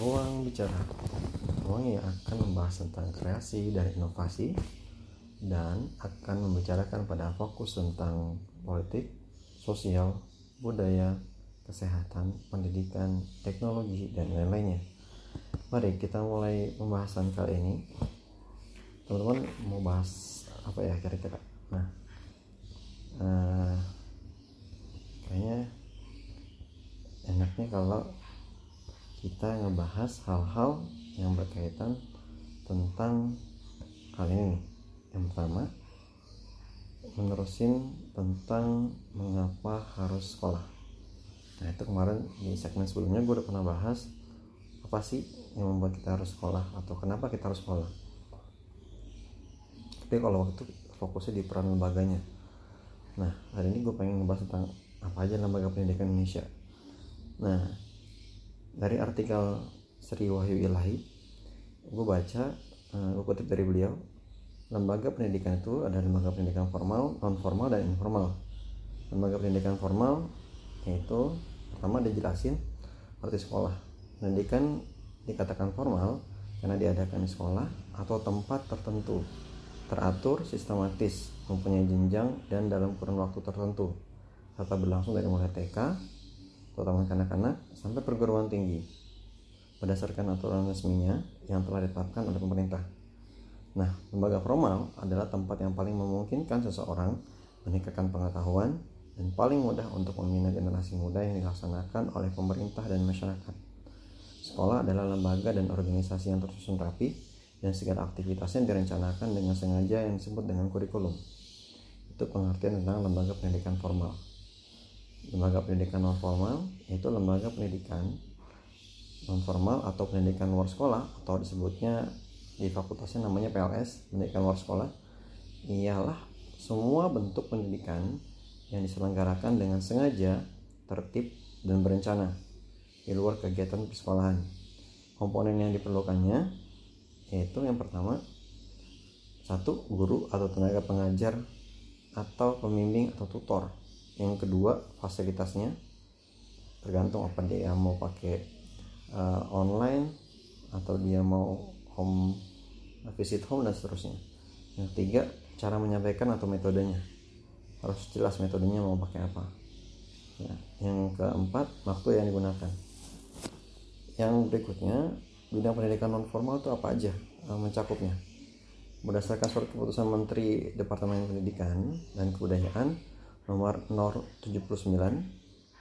Ruang Bicara Ruang yang akan membahas tentang kreasi dan inovasi dan akan membicarakan pada fokus tentang politik, sosial, budaya, kesehatan, pendidikan, teknologi, dan lain-lainnya. Mari kita mulai pembahasan kali ini. Teman-teman mau bahas apa ya kira-kira? Nah, uh, enaknya kalau kita ngebahas hal-hal yang berkaitan tentang hal ini. Yang pertama, menerusin tentang mengapa harus sekolah. Nah itu kemarin di segmen sebelumnya gue udah pernah bahas apa sih yang membuat kita harus sekolah atau kenapa kita harus sekolah. Tapi kalau waktu fokusnya di peran lembaganya. Nah hari ini gue pengen ngebahas tentang apa aja lembaga pendidikan Indonesia. Nah dari artikel Sri Wahyu Ilahi gue baca eh, gue kutip dari beliau lembaga pendidikan itu ada lembaga pendidikan formal, non formal dan informal. Lembaga pendidikan formal yaitu pertama dijelasin arti sekolah. Pendidikan dikatakan formal karena diadakan di sekolah atau tempat tertentu, teratur, sistematis, mempunyai jenjang dan dalam kurun waktu tertentu, serta berlangsung dari mulai TK, terutama kanak-kanak, sampai perguruan tinggi, berdasarkan aturan resminya yang telah ditetapkan oleh pemerintah. Nah, lembaga formal adalah tempat yang paling memungkinkan seseorang meningkatkan pengetahuan dan paling mudah untuk membina generasi muda yang dilaksanakan oleh pemerintah dan masyarakat. Sekolah adalah lembaga dan organisasi yang tersusun rapi dan segala aktivitasnya direncanakan dengan sengaja yang disebut dengan kurikulum. Itu pengertian tentang lembaga pendidikan formal. Lembaga pendidikan non formal yaitu lembaga pendidikan non formal atau pendidikan luar sekolah atau disebutnya di fakultasnya namanya PLS pendidikan luar sekolah ialah semua bentuk pendidikan yang diselenggarakan dengan sengaja, tertib, dan berencana di luar kegiatan persekolahan. Komponen yang diperlukannya yaitu yang pertama satu guru atau tenaga pengajar atau pembimbing atau tutor. Yang kedua fasilitasnya tergantung apa dia mau pakai uh, online atau dia mau home visit home dan seterusnya. Yang ketiga cara menyampaikan atau metodenya. Harus jelas metodenya mau pakai apa. Ya. yang keempat waktu yang digunakan. Yang berikutnya bidang pendidikan non formal itu apa aja eh, mencakupnya? Berdasarkan surat keputusan Menteri Departemen Pendidikan dan Kebudayaan nomor 79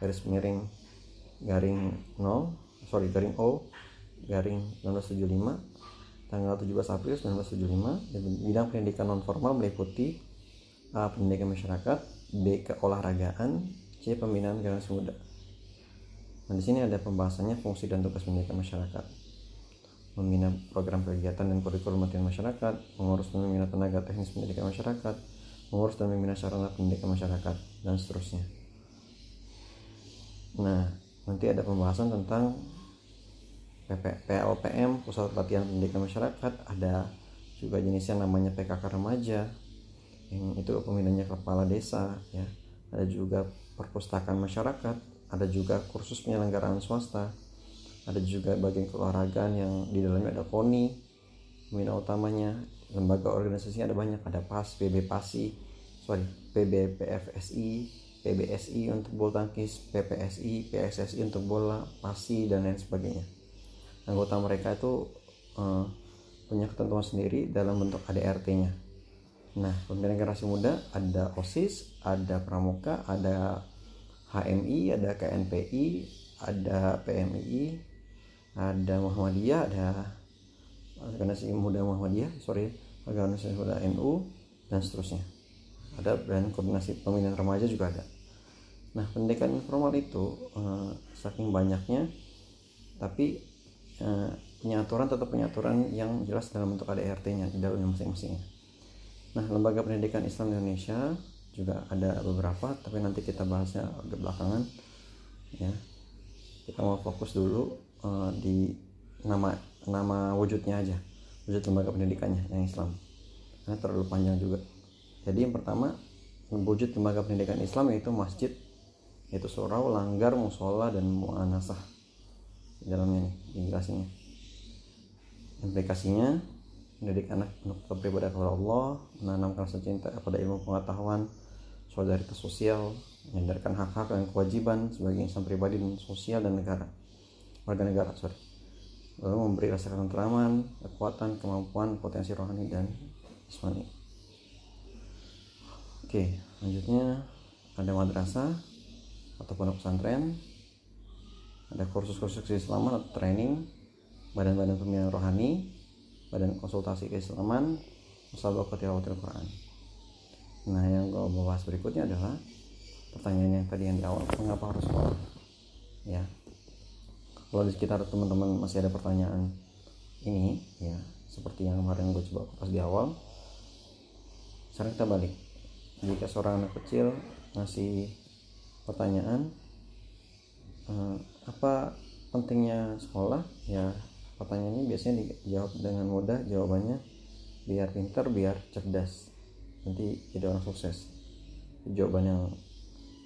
garis miring garing 0 sorry garing O garing 1975 tanggal 17 April 1975 dan bidang pendidikan non formal meliputi A. Pendidikan masyarakat B. Keolahragaan C. Pembinaan generasi muda Nah di sini ada pembahasannya fungsi dan tugas pendidikan masyarakat membina program kegiatan dan kurikulum latihan masyarakat, mengurus membina tenaga teknis pendidikan masyarakat, mengurus dan membina sarana pendidikan masyarakat, dan seterusnya. Nah, nanti ada pembahasan tentang PLPM Pusat Pelatihan Pendidikan Masyarakat. Ada juga jenisnya namanya PKK Remaja yang itu pembinanya kepala desa ya. Ada juga perpustakaan masyarakat ada juga kursus penyelenggaraan swasta ada juga bagian keolahragaan yang di dalamnya ada KONI pembina utamanya lembaga organisasi ada banyak ada PAS, PB PASI sorry PB PFSI PBSI untuk bulu tangkis PPSI PSSI untuk bola PASI dan lain sebagainya anggota mereka itu uh, punya ketentuan sendiri dalam bentuk ADRT-nya. Nah, pembinaan generasi muda ada OSIS, ada Pramuka, ada HMI, ada KNPI, ada PMI, ada Muhammadiyah, ada organisasi muda Muhammadiyah, sorry, organisasi muda NU dan seterusnya. Ada dan koordinasi pembinaan remaja juga ada. Nah, pendidikan informal itu uh, saking banyaknya, tapi Eh, punya aturan tetap punya aturan yang jelas dalam bentuk ADRT-nya di dalamnya masing-masing. Nah, lembaga pendidikan Islam Indonesia juga ada beberapa, tapi nanti kita bahasnya agak belakangan. Ya, kita mau fokus dulu uh, di nama nama wujudnya aja, wujud lembaga pendidikannya yang Islam. Karena terlalu panjang juga. Jadi yang pertama wujud lembaga pendidikan Islam yaitu masjid, yaitu surau, langgar, musola dan muanasah di dalamnya nih dijelasinnya implikasinya mendidik anak untuk beribadah kepada Allah menanamkan rasa cinta kepada ilmu pengetahuan solidaritas sosial menyadarkan hak-hak dan kewajiban sebagai insan pribadi dan sosial dan negara warga negara sorry lalu memberi rasa ketentraman kekuatan kemampuan potensi rohani dan jasmani. Oke selanjutnya ada madrasah atau pondok pesantren. Ada kursus-kursus keislaman atau training badan-badan pembinaan rohani badan konsultasi keislaman musabaqah tilawatil Quran. Nah yang gue mau bahas berikutnya adalah pertanyaan yang tadi yang di awal mengapa harus sekolah? Ya kalau di sekitar teman-teman masih ada pertanyaan ini ya seperti yang kemarin gue coba pas di awal sekarang kita balik. Jika seorang anak kecil ngasih pertanyaan eh, apa pentingnya sekolah? Ya pertanyaan ini biasanya dijawab dengan mudah jawabannya biar pintar biar cerdas. Nanti jadi orang sukses. Jawaban yang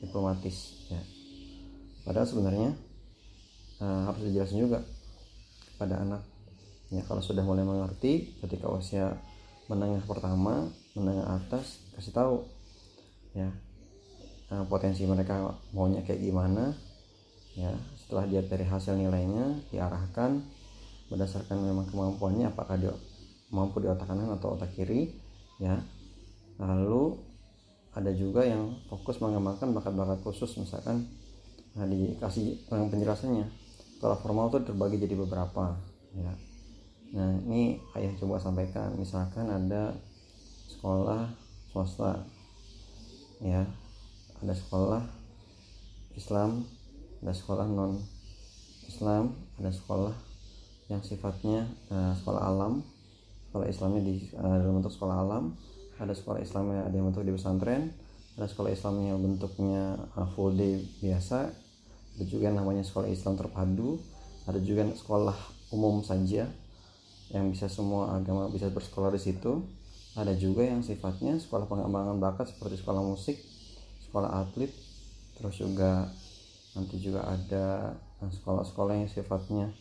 diplomatis ya. Padahal sebenarnya uh, harus dijelasin juga kepada anak. Ya kalau sudah mulai mengerti ketika usia menengah pertama menengah atas kasih tahu ya uh, potensi mereka maunya kayak gimana ya. Setelah dia dari hasil nilainya diarahkan berdasarkan memang kemampuannya apakah dia mampu di otak kanan atau otak kiri ya. Lalu ada juga yang fokus mengembangkan bakat-bakat khusus misalkan nah dikasih penjelasannya kalau formal itu terbagi jadi beberapa ya. Nah ini ayah coba sampaikan misalkan ada sekolah swasta ya. Ada sekolah Islam ada sekolah non Islam ada sekolah yang sifatnya uh, sekolah alam. Sekolah Islamnya di uh, dalam bentuk sekolah alam. Ada sekolah Islamnya ada yang bentuk di pesantren. Ada sekolah Islamnya bentuknya uh, full day biasa ada juga yang namanya sekolah Islam terpadu ada juga sekolah umum saja yang bisa semua agama bisa bersekolah di situ. Ada juga yang sifatnya sekolah pengembangan bakat seperti sekolah musik sekolah atlet terus juga nanti juga ada sekolah-sekolah yang sifatnya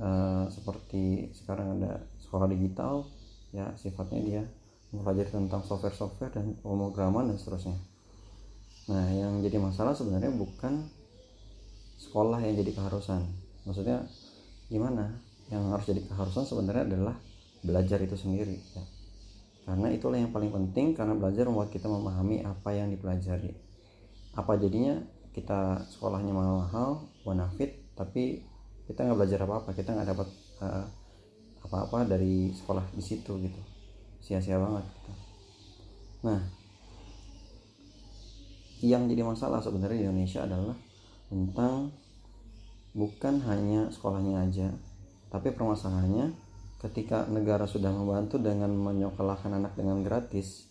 uh, seperti sekarang ada sekolah digital ya sifatnya dia mempelajari tentang software-software dan pemrograman dan seterusnya. Nah yang jadi masalah sebenarnya bukan sekolah yang jadi keharusan maksudnya gimana yang harus jadi keharusan sebenarnya adalah belajar itu sendiri ya. karena itulah yang paling penting karena belajar membuat kita memahami apa yang dipelajari apa jadinya kita sekolahnya mahal-mahal bonafit tapi kita nggak belajar apa-apa kita nggak dapat uh, apa-apa dari sekolah di situ gitu sia-sia banget gitu. nah yang jadi masalah sebenarnya di Indonesia adalah tentang bukan hanya sekolahnya aja tapi permasalahannya ketika negara sudah membantu dengan menyekolahkan anak dengan gratis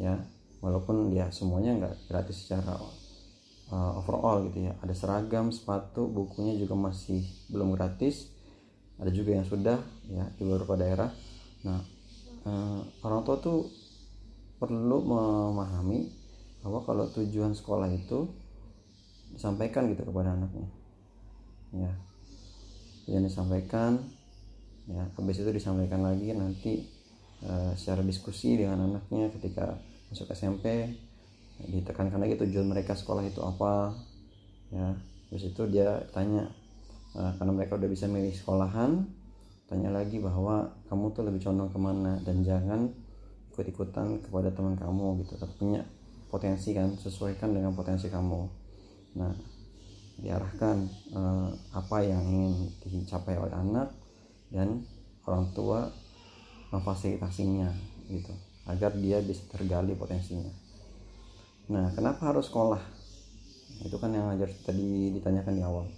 ya walaupun dia semuanya nggak gratis secara uh, overall gitu ya. Ada seragam sepatu bukunya juga masih belum gratis. Ada juga yang sudah ya di beberapa daerah. Nah uh, orang tua tuh perlu memahami bahwa kalau tujuan sekolah itu disampaikan gitu kepada anaknya. Ya. Yang disampaikan ya habis itu disampaikan lagi nanti uh, secara diskusi dengan anaknya ketika masuk SMP ditekankan lagi tujuan mereka sekolah itu apa ya. Terus itu dia tanya uh, karena mereka udah bisa milih sekolahan tanya lagi bahwa kamu tuh lebih condong ke mana dan jangan ikut-ikutan kepada teman kamu gitu. Tapi punya potensi kan sesuaikan dengan potensi kamu nah diarahkan uh, apa yang ingin dicapai oleh anak dan orang tua memfasilitasinya gitu agar dia bisa tergali potensinya Nah, kenapa harus sekolah? Itu kan yang ajar tadi ditanyakan di awal.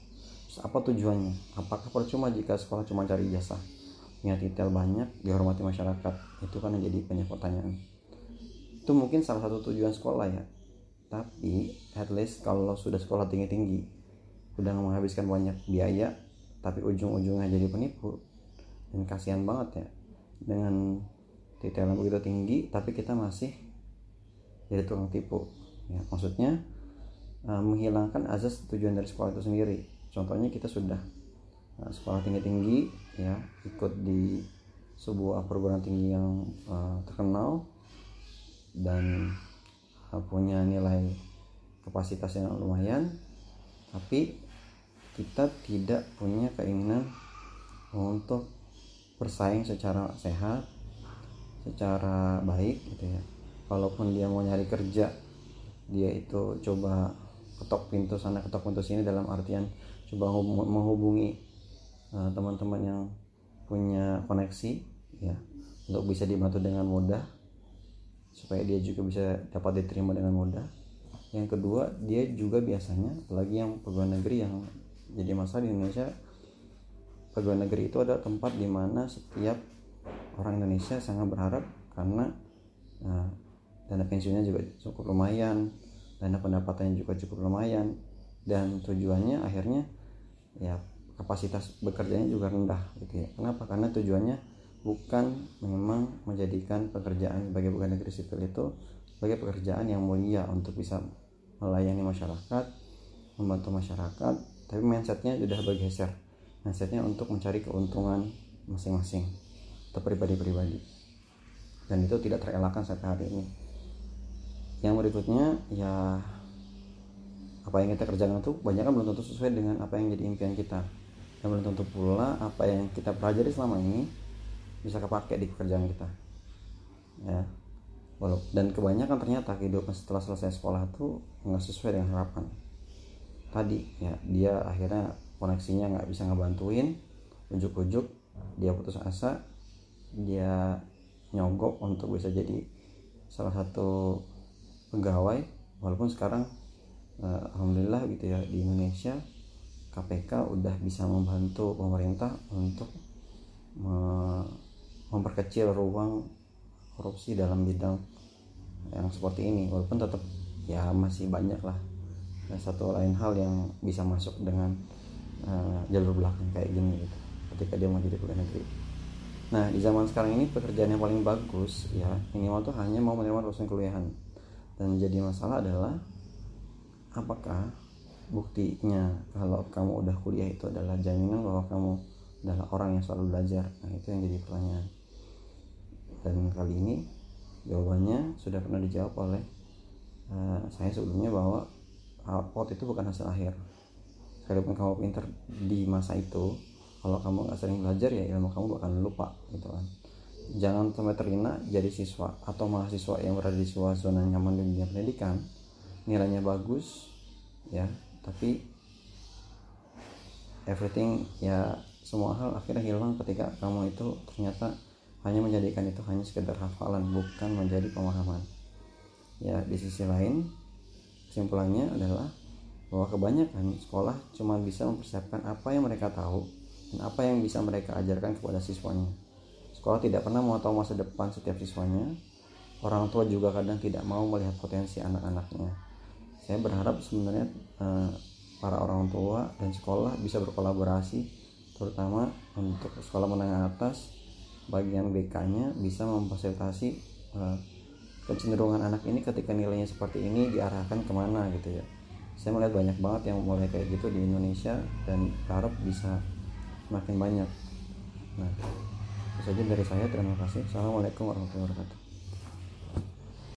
Terus apa tujuannya? Apakah percuma jika sekolah cuma cari ijazah? Punya titel banyak, dihormati masyarakat. Itu kan yang jadi banyak pertanyaan. Itu mungkin salah satu tujuan sekolah ya. Tapi at least kalau sudah sekolah tinggi-tinggi, udah menghabiskan banyak biaya, tapi ujung-ujungnya jadi penipu. Dan kasihan banget ya dengan titel yang begitu tinggi, tapi kita masih jadi tukang tipu ya, maksudnya uh, menghilangkan azas tujuan dari sekolah itu sendiri contohnya kita sudah uh, sekolah tinggi tinggi ya ikut di sebuah perguruan tinggi yang uh, terkenal dan punya nilai kapasitas yang lumayan tapi kita tidak punya keinginan untuk bersaing secara sehat secara baik gitu ya. Kalaupun dia mau nyari kerja dia itu coba ketok pintu sana ketok pintu sini dalam artian coba menghubungi uh, teman-teman yang punya koneksi ya untuk bisa dibantu dengan mudah supaya dia juga bisa dapat diterima dengan mudah. Yang kedua dia juga biasanya apalagi yang pegawai negeri yang jadi masalah di Indonesia pegawai negeri itu ada tempat di mana setiap orang Indonesia sangat berharap karena uh, dana pensiunnya juga cukup lumayan dana pendapatannya juga cukup lumayan dan tujuannya akhirnya ya kapasitas bekerjanya juga rendah gitu ya. Kenapa? Karena tujuannya bukan memang menjadikan pekerjaan sebagai pegawai negeri sipil itu sebagai pekerjaan yang mulia untuk bisa melayani masyarakat membantu masyarakat tapi mindsetnya sudah bergeser. Mindsetnya untuk mencari keuntungan masing-masing atau pribadi-pribadi. Dan itu tidak terelakkan sampai hari ini. Yang berikutnya ya apa yang kita kerjakan itu banyak kan belum tentu sesuai dengan apa yang jadi impian kita. Dan belum tentu pula apa yang kita pelajari selama ini bisa kepake di pekerjaan kita. Ya. Walau, dan kebanyakan ternyata kehidupan setelah selesai sekolah itu nggak sesuai dengan harapan. Tadi ya dia akhirnya koneksinya nggak bisa ngebantuin ujuk-ujuk dia putus asa dia nyogok untuk bisa jadi salah satu pegawai. Walaupun sekarang eh, alhamdulillah gitu ya di Indonesia KPK udah bisa membantu pemerintah untuk memperkecil ruang korupsi dalam bidang yang seperti ini. Walaupun tetap ya masih banyak lah. Dan satu lain hal yang bisa masuk dengan uh, jalur belakang kayak gini gitu ketika dia mau jadi pegawai negeri. Nah di zaman sekarang ini pekerjaan yang paling bagus ya minimal tuh hanya mau menerima lulusan kuliahan. Dan jadi masalah adalah apakah buktinya kalau kamu udah kuliah itu adalah jaminan bahwa kamu adalah orang yang selalu belajar. Nah itu yang jadi pertanyaan. Dan kali ini jawabannya sudah pernah dijawab oleh uh, saya sebelumnya bahwa rapot itu bukan hasil akhir. Sekalipun kamu pinter di masa itu kalau kamu nggak sering belajar ya ilmu kamu bakal lupa gitu kan. Jangan sampai terlena jadi siswa atau mahasiswa yang berada di sebuah zona nyaman di dunia pendidikan. Nilainya bagus ya tapi everything ya semua hal akhirnya hilang ketika kamu itu ternyata hanya menjadikan itu hanya sekedar hafalan bukan menjadi pemahaman. Ya di sisi lain kesimpulannya adalah bahwa kebanyakan sekolah cuma bisa mempersiapkan apa yang mereka tahu dan apa yang bisa mereka ajarkan kepada siswanya. Sekolah tidak pernah mau tahu masa depan setiap siswanya. Orang tua juga kadang tidak mau melihat potensi anak-anaknya. Saya berharap sebenarnya eh, para orang tua dan sekolah bisa berkolaborasi terutama untuk sekolah menengah atas bagian BK-nya bisa memfasilitasi uh, kecenderungan anak ini ketika nilainya seperti ini diarahkan ke mana gitu ya. Saya melihat banyak banget yang mulai kayak gitu di Indonesia dan harap bisa makin banyak. Nah itu saja dari saya. Terima kasih. Assalamualaikum warahmatullahi wabarakatuh